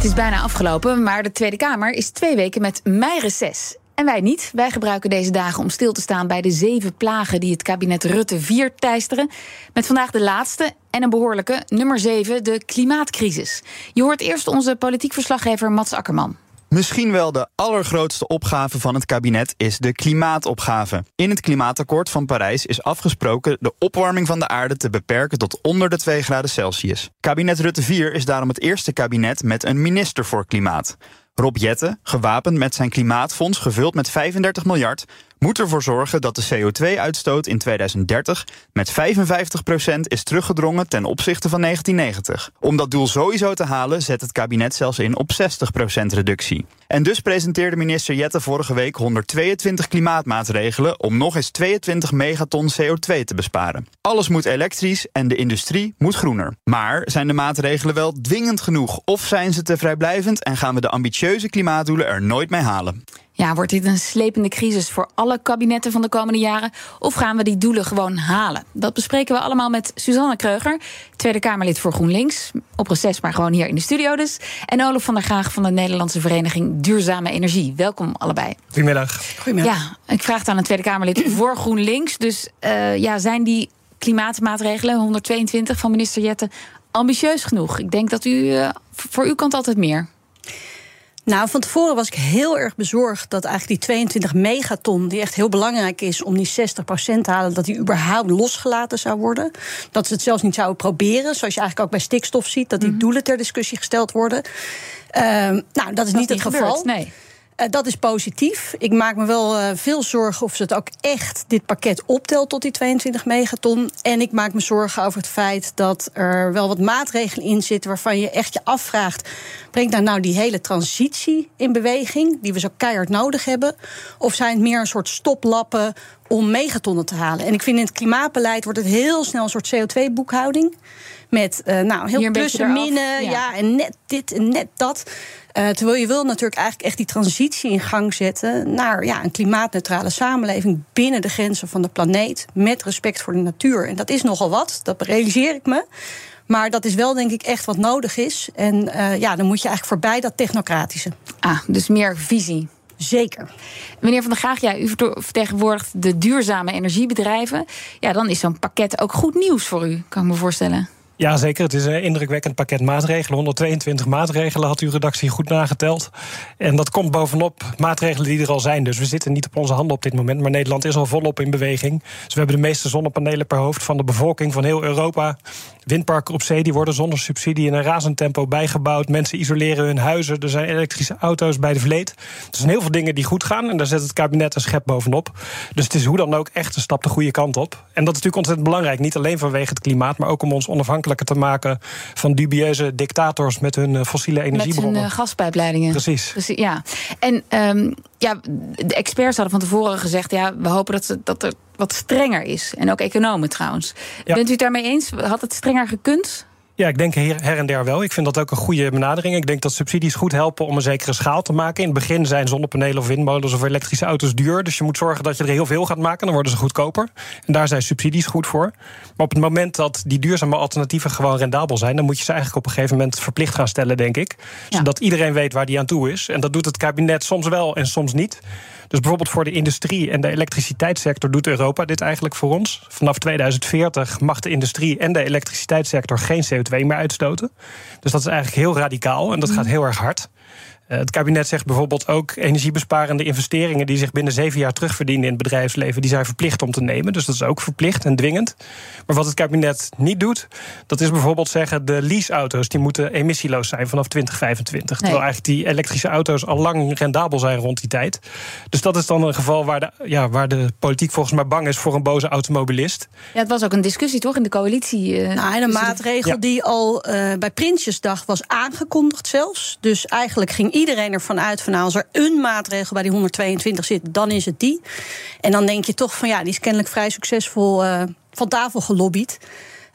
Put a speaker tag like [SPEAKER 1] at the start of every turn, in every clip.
[SPEAKER 1] Het is bijna afgelopen, maar de Tweede Kamer is twee weken met meireces. En wij niet. Wij gebruiken deze dagen om stil te staan bij de zeven plagen die het kabinet Rutte 4 teisteren. Met vandaag de laatste en een behoorlijke, nummer 7, de klimaatcrisis. Je hoort eerst onze politiek verslaggever Mats Akkerman.
[SPEAKER 2] Misschien wel de allergrootste opgave van het kabinet is de klimaatopgave. In het klimaatakkoord van Parijs is afgesproken de opwarming van de aarde te beperken tot onder de 2 graden Celsius. Kabinet Rutte 4 is daarom het eerste kabinet met een minister voor klimaat. Rob Jette, gewapend met zijn klimaatfonds gevuld met 35 miljard, moet ervoor zorgen dat de CO2-uitstoot in 2030 met 55% is teruggedrongen ten opzichte van 1990. Om dat doel sowieso te halen zet het kabinet zelfs in op 60% reductie. En dus presenteerde minister Jette vorige week 122 klimaatmaatregelen om nog eens 22 megaton CO2 te besparen. Alles moet elektrisch en de industrie moet groener. Maar zijn de maatregelen wel dwingend genoeg of zijn ze te vrijblijvend en gaan we de ambitieuze klimaatdoelen er nooit mee halen?
[SPEAKER 1] Ja, wordt dit een slepende crisis voor alle kabinetten van de komende jaren? Of gaan we die doelen gewoon halen? Dat bespreken we allemaal met Suzanne Kreuger, Tweede Kamerlid voor GroenLinks. Op reces, maar gewoon hier in de studio dus. En Olaf van der Graag van de Nederlandse Vereniging Duurzame Energie. Welkom allebei.
[SPEAKER 3] Goedemiddag.
[SPEAKER 1] Goedemiddag. Ja, ik vraag het aan een Tweede Kamerlid voor GroenLinks. Dus uh, ja, zijn die klimaatmaatregelen, 122 van minister Jette, ambitieus genoeg? Ik denk dat u uh, voor uw kant altijd meer.
[SPEAKER 4] Nou, van tevoren was ik heel erg bezorgd dat eigenlijk die 22 megaton, die echt heel belangrijk is om die 60% te halen, dat die überhaupt losgelaten zou worden. Dat ze het zelfs niet zouden proberen, zoals je eigenlijk ook bij stikstof ziet, dat die doelen ter discussie gesteld worden. Uh, nou, dat is
[SPEAKER 1] dat
[SPEAKER 4] niet het geval.
[SPEAKER 1] Gebeurt, nee.
[SPEAKER 4] Uh, dat is positief. Ik maak me wel uh, veel zorgen of ze het ook echt dit pakket optelt tot die 22 megaton. En ik maak me zorgen over het feit dat er wel wat maatregelen in zitten waarvan je echt je afvraagt: brengt daar nou die hele transitie in beweging, die we zo keihard nodig hebben? Of zijn het meer een soort stoplappen om megatonnen te halen? En ik vind in het klimaatbeleid wordt het heel snel een soort CO2-boekhouding. Met uh, nou, heel plussen, minnen, ja. ja, en net dit en net dat. Uh, terwijl je wil natuurlijk eigenlijk echt die transitie in gang zetten naar ja, een klimaatneutrale samenleving binnen de grenzen van de planeet, met respect voor de natuur. En dat is nogal wat, dat realiseer ik me. Maar dat is wel, denk ik, echt wat nodig is. En uh, ja, dan moet je eigenlijk voorbij dat technocratische.
[SPEAKER 1] Ah, dus meer visie.
[SPEAKER 4] Zeker.
[SPEAKER 1] Meneer Van der Graag, ja, u vertegenwoordigt de duurzame energiebedrijven. Ja, dan is zo'n pakket ook goed nieuws voor u, kan ik me voorstellen.
[SPEAKER 3] Ja, zeker. Het is een indrukwekkend pakket maatregelen. 122 maatregelen had uw redactie goed nageteld. En dat komt bovenop maatregelen die er al zijn. Dus we zitten niet op onze handen op dit moment. Maar Nederland is al volop in beweging. Dus we hebben de meeste zonnepanelen per hoofd van de bevolking van heel Europa. Windparken op zee die worden zonder subsidie in een razend tempo bijgebouwd. Mensen isoleren hun huizen. Er zijn elektrische auto's bij de vleet. Er zijn heel veel dingen die goed gaan. En daar zet het kabinet een schep bovenop. Dus het is hoe dan ook echt een stap de goede kant op. En dat is natuurlijk ontzettend belangrijk. Niet alleen vanwege het klimaat, maar ook om ons onafhankelijker te maken van dubieuze dictators met hun fossiele energiebronnen.
[SPEAKER 1] Met hun uh, gaspijpleidingen.
[SPEAKER 3] Precies.
[SPEAKER 1] Precies ja. En um, ja, de experts hadden van tevoren gezegd: ja, we hopen dat, ze, dat er wat strenger is. En ook economen trouwens. Ja. Bent u het daarmee eens? Had het strenger gekund?
[SPEAKER 3] Ja, ik denk her en der wel. Ik vind dat ook een goede benadering. Ik denk dat subsidies goed helpen om een zekere schaal te maken. In het begin zijn zonnepanelen of windmolens of elektrische auto's duur. Dus je moet zorgen dat je er heel veel gaat maken. Dan worden ze goedkoper. En daar zijn subsidies goed voor. Maar op het moment dat die duurzame alternatieven gewoon rendabel zijn, dan moet je ze eigenlijk op een gegeven moment verplicht gaan stellen, denk ik. Ja. Zodat iedereen weet waar die aan toe is. En dat doet het kabinet soms wel en soms niet. Dus bijvoorbeeld voor de industrie en de elektriciteitssector doet Europa dit eigenlijk voor ons. Vanaf 2040 mag de industrie en de elektriciteitssector geen CO2 meer uitstoten. Dus dat is eigenlijk heel radicaal en dat gaat heel erg hard. Het kabinet zegt bijvoorbeeld ook energiebesparende investeringen die zich binnen zeven jaar terugverdienen in het bedrijfsleven, die zijn verplicht om te nemen. Dus dat is ook verplicht en dwingend. Maar wat het kabinet niet doet, dat is bijvoorbeeld zeggen de leaseauto's die moeten emissieloos zijn vanaf 2025. Nee. Terwijl eigenlijk die elektrische auto's al lang rendabel zijn rond die tijd. Dus dat is dan een geval waar de, ja, waar de politiek volgens mij bang is voor een boze automobilist.
[SPEAKER 1] Ja, het was ook een discussie toch in de coalitie.
[SPEAKER 4] Uh, nou, en een maatregel ja. die al uh, bij Prinsjesdag was aangekondigd zelfs. Dus eigenlijk ging iedereen ervan uit van nou, als er een maatregel bij die 122 zit, dan is het die. En dan denk je toch van ja, die is kennelijk vrij succesvol uh, van tafel gelobbyd.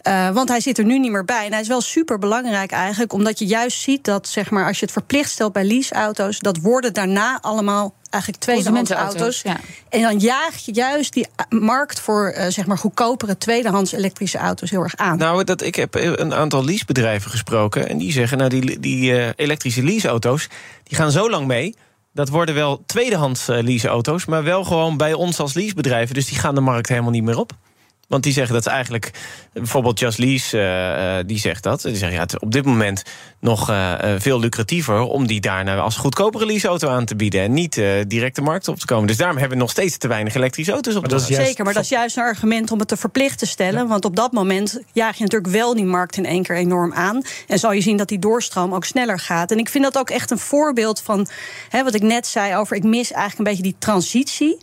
[SPEAKER 4] Uh, want hij zit er nu niet meer bij. En hij is wel super belangrijk eigenlijk, omdat je juist ziet dat zeg maar, als je het verplicht stelt bij leaseauto's, dat worden daarna allemaal eigenlijk tweedehands auto's. Ja. En dan jaag je juist die markt voor uh, zeg maar goedkopere tweedehands elektrische auto's heel erg aan.
[SPEAKER 5] Nou, dat, ik heb een aantal leasebedrijven gesproken. En die zeggen, nou, die, die uh, elektrische leaseauto's, die gaan zo lang mee. Dat worden wel tweedehands leaseauto's, maar wel gewoon bij ons als leasebedrijven. Dus die gaan de markt helemaal niet meer op. Want die zeggen dat eigenlijk, bijvoorbeeld Just Lease, uh, die zegt dat. Die zeggen ja, het is op dit moment nog uh, veel lucratiever om die daarna als goedkopere leaseauto aan te bieden. En niet uh, direct de markt op te komen. Dus daarom hebben we nog steeds te weinig elektrische auto's op de markt.
[SPEAKER 4] Zeker, maar dat is juist een argument om het te verplicht te stellen. Ja. Want op dat moment jaag je natuurlijk wel die markt in één keer enorm aan. En zal je zien dat die doorstroom ook sneller gaat. En ik vind dat ook echt een voorbeeld van hè, wat ik net zei over. Ik mis eigenlijk een beetje die transitie.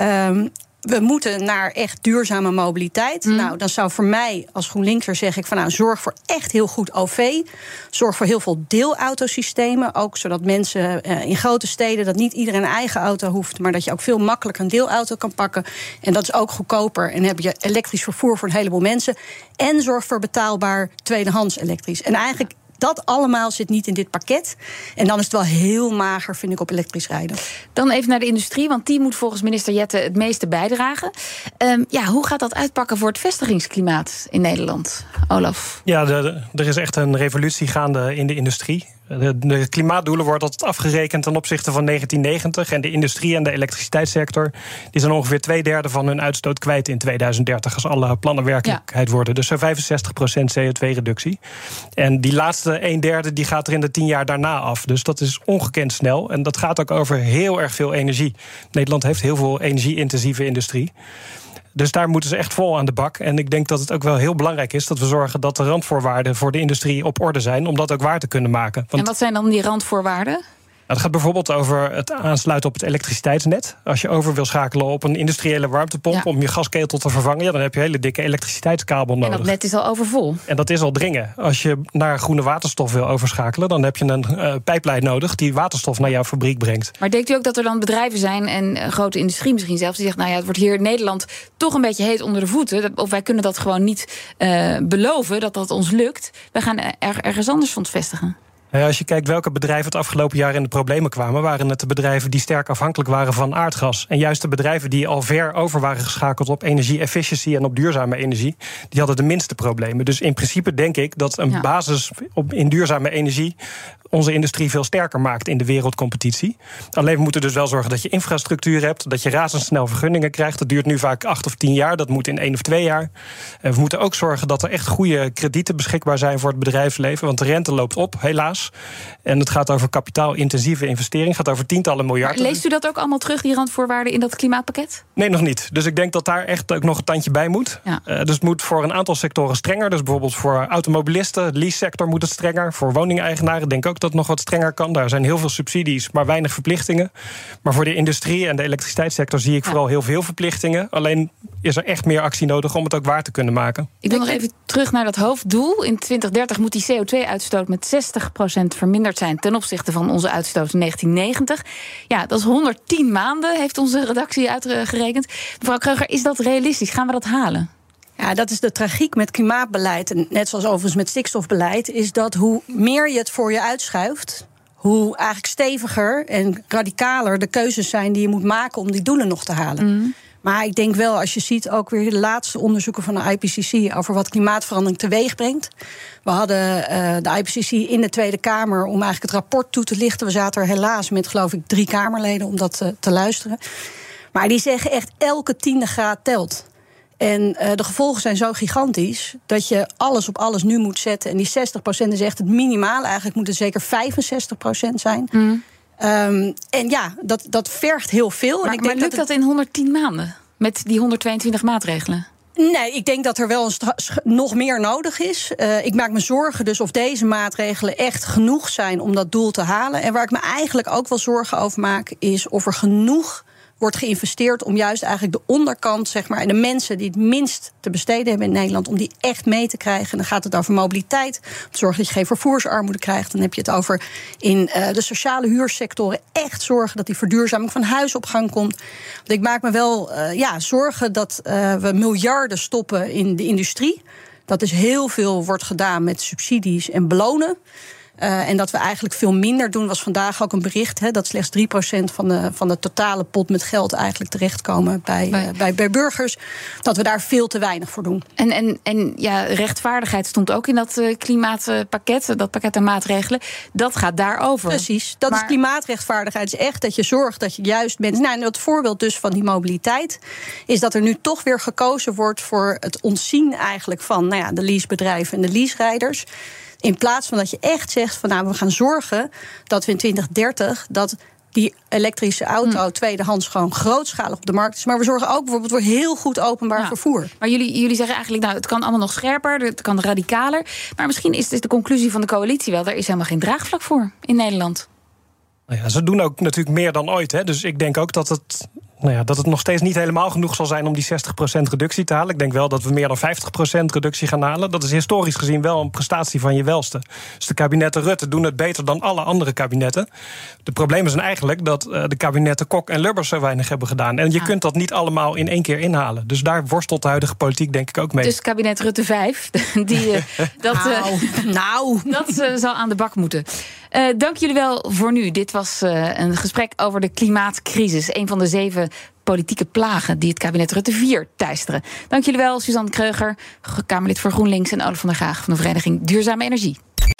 [SPEAKER 4] Um, we moeten naar echt duurzame mobiliteit. Mm. Nou, dan zou voor mij als GroenLinkser zeg ik van nou, zorg voor echt heel goed OV. Zorg voor heel veel deelautosystemen. Ook zodat mensen uh, in grote steden dat niet iedereen een eigen auto hoeft, maar dat je ook veel makkelijker een deelauto kan pakken. En dat is ook goedkoper. En heb je elektrisch vervoer voor een heleboel mensen. En zorg voor betaalbaar tweedehands elektrisch. En eigenlijk dat allemaal zit niet in dit pakket. En dan is het wel heel mager, vind ik, op elektrisch rijden.
[SPEAKER 1] Dan even naar de industrie, want die moet volgens minister Jette het meeste bijdragen. Um, ja, hoe gaat dat uitpakken voor het vestigingsklimaat in Nederland, Olaf?
[SPEAKER 3] Ja, de, er is echt een revolutie gaande in de industrie. De, klimaatdoelen worden altijd afgerekend ten opzichte van 1990. En de industrie en de elektriciteitssector die zijn ongeveer twee derde van hun uitstoot kwijt in 2030. Als alle plannen werkelijkheid worden. Dus zo'n 65% CO2-reductie. En die laatste een derde die gaat er in de tien jaar daarna af. Dus dat is ongekend snel. En dat gaat ook over heel erg veel energie. Nederland heeft heel veel energie-intensieve industrie. Dus daar moeten ze echt vol aan de bak. En ik denk dat het ook wel heel belangrijk is dat we zorgen dat de randvoorwaarden voor de industrie op orde zijn. Om dat ook waar te kunnen maken.
[SPEAKER 1] Want en wat zijn dan die randvoorwaarden?
[SPEAKER 3] Nou, het gaat bijvoorbeeld over het aansluiten op het elektriciteitsnet. Als je over wil schakelen op een industriële warmtepomp om je gasketel te vervangen, ja, dan heb je een hele dikke elektriciteitskabel nodig.
[SPEAKER 1] En dat net is al overvol.
[SPEAKER 3] En dat is al dringen. Als je naar groene waterstof wil overschakelen, dan heb je een uh, pijplijn nodig die waterstof naar jouw fabriek brengt.
[SPEAKER 1] Maar denkt u ook dat er dan bedrijven zijn en uh, grote industrie misschien zelfs, die zegt: Nou ja, het wordt hier in Nederland toch een beetje heet onder de voeten. Of wij kunnen dat gewoon niet uh, beloven dat dat ons lukt. We gaan er, ergens anders van vestigen.
[SPEAKER 3] Nou als je kijkt welke bedrijven het afgelopen jaar in de problemen kwamen, waren het de bedrijven die sterk afhankelijk waren van aardgas. En juist de bedrijven die al ver over waren geschakeld op energie-efficiëntie en op duurzame energie, die hadden de minste problemen. Dus in principe denk ik dat een ja. basis op, in duurzame energie onze industrie veel sterker maakt in de wereldcompetitie. Alleen we moeten dus wel zorgen dat je infrastructuur hebt, dat je razendsnel vergunningen krijgt. Dat duurt nu vaak acht of tien jaar, dat moet in één of twee jaar. En we moeten ook zorgen dat er echt goede kredieten beschikbaar zijn voor het bedrijfsleven, want de rente loopt op, helaas. En het gaat over kapitaalintensieve investering, gaat over tientallen miljarden.
[SPEAKER 1] leest u dat ook allemaal terug, die randvoorwaarden in dat klimaatpakket?
[SPEAKER 3] Nee, nog niet. Dus ik denk dat daar echt ook nog een tandje bij moet. Ja. Uh, dus het moet voor een aantal sectoren strenger. Dus bijvoorbeeld voor automobilisten, de lease-sector moet het strenger. Voor woningeigenaren denk ik ook dat het nog wat strenger kan. Daar zijn heel veel subsidies, maar weinig verplichtingen. Maar voor de industrie en de elektriciteitssector zie ik vooral heel veel verplichtingen. Alleen is er echt meer actie nodig om het ook waar te kunnen maken.
[SPEAKER 1] Ik wil nog even terug naar dat hoofddoel. In 2030 moet die CO2-uitstoot met 60% verminderd zijn ten opzichte van onze uitstoot in 1990. Ja, dat is 110 maanden, heeft onze redactie uitgerekend. Mevrouw Kreuger, is dat realistisch? Gaan we dat halen?
[SPEAKER 4] Ja, dat is de tragiek met klimaatbeleid. En net zoals overigens met stikstofbeleid, is dat hoe meer je het voor je uitschuift, hoe eigenlijk steviger en radicaler de keuzes zijn die je moet maken om die doelen nog te halen. Mm. Maar ik denk wel, als je ziet ook weer de laatste onderzoeken van de IPCC over wat klimaatverandering teweeg brengt. We hadden uh, de IPCC in de Tweede Kamer om eigenlijk het rapport toe te lichten. We zaten er helaas met, geloof ik, drie Kamerleden om dat uh, te luisteren. Maar die zeggen echt elke tiende graad telt. En uh, de gevolgen zijn zo gigantisch dat je alles op alles nu moet zetten. En die 60% is echt het minimale. Eigenlijk moet het zeker 65% zijn. Mm. Um, en ja, dat, dat vergt heel veel.
[SPEAKER 1] Maar,
[SPEAKER 4] en ik
[SPEAKER 1] denk
[SPEAKER 4] maar
[SPEAKER 1] lukt dat, het... dat in 110 maanden? Met die 122 maatregelen?
[SPEAKER 4] Nee, ik denk dat er wel nog meer nodig is. Uh, ik maak me zorgen dus of deze maatregelen echt genoeg zijn om dat doel te halen. En waar ik me eigenlijk ook wel zorgen over maak, is of er genoeg wordt geïnvesteerd om juist eigenlijk de onderkant, zeg maar, en de mensen die het minst te besteden hebben in Nederland, om die echt mee te krijgen. En dan gaat het over mobiliteit, zorgen dat je geen vervoersarmoede krijgt. Dan heb je het over in uh, de sociale huursectoren echt zorgen dat die verduurzaming van huis op gang komt. Want ik maak me wel uh, ja, zorgen dat uh, we miljarden stoppen in de industrie. Dat is heel veel wordt gedaan met subsidies en belonen. Uh, en dat we eigenlijk veel minder doen, was vandaag ook een bericht. Hè, dat slechts 3% van de, van de totale pot met geld eigenlijk terechtkomen bij, bij. Uh, bij, bij, burgers. Dat we daar veel te weinig voor doen.
[SPEAKER 1] En, en, en ja, rechtvaardigheid stond ook in dat uh, klimaatpakket, dat pakket aan maatregelen. Dat gaat daarover.
[SPEAKER 4] Precies, dat maar... is klimaatrechtvaardigheid. is echt dat je zorgt dat je juist mensen. Nou, en het voorbeeld dus van die mobiliteit is dat er nu toch weer gekozen wordt voor het ontzien eigenlijk van nou ja, de leasebedrijven en de leaserijders. In plaats van dat je echt zegt van nou, we gaan zorgen dat we in 2030 dat die elektrische auto hm. tweedehands gewoon grootschalig op de markt is. Maar we zorgen ook bijvoorbeeld voor heel goed openbaar vervoer.
[SPEAKER 1] Maar jullie, jullie zeggen eigenlijk, nou, het kan allemaal nog scherper, het kan radicaler. Maar misschien is dus de conclusie van de coalitie wel, er is helemaal geen draagvlak voor in Nederland.
[SPEAKER 3] Nou ja, ze doen ook natuurlijk meer dan ooit. Hè? Dus ik denk ook dat het nou ja, dat het nog steeds niet helemaal genoeg zal zijn om die 60% reductie te halen. Ik denk wel dat we meer dan 50% reductie gaan halen. Dat is historisch gezien wel een prestatie van je welste. Dus de kabinetten Rutte doen het beter dan alle andere kabinetten. De problemen zijn eigenlijk dat de kabinetten Kok en Lubbers zo weinig hebben gedaan. En je ah. kunt dat niet allemaal in één keer inhalen. Dus daar worstelt de huidige politiek denk ik ook mee.
[SPEAKER 1] Dus kabinet Rutte 5, die, dat,
[SPEAKER 4] nou, uh, nou.
[SPEAKER 1] dat uh, zal aan de bak moeten. Uh, dank jullie wel voor nu. Dit was uh, een gesprek over de klimaatcrisis. Een van de zeven politieke plagen die het kabinet Rutte 4 teisteren. Dank jullie wel, Suzanne Kreuger, Kamerlid voor GroenLinks... en Olaf van der Graag van de Vereniging Duurzame Energie.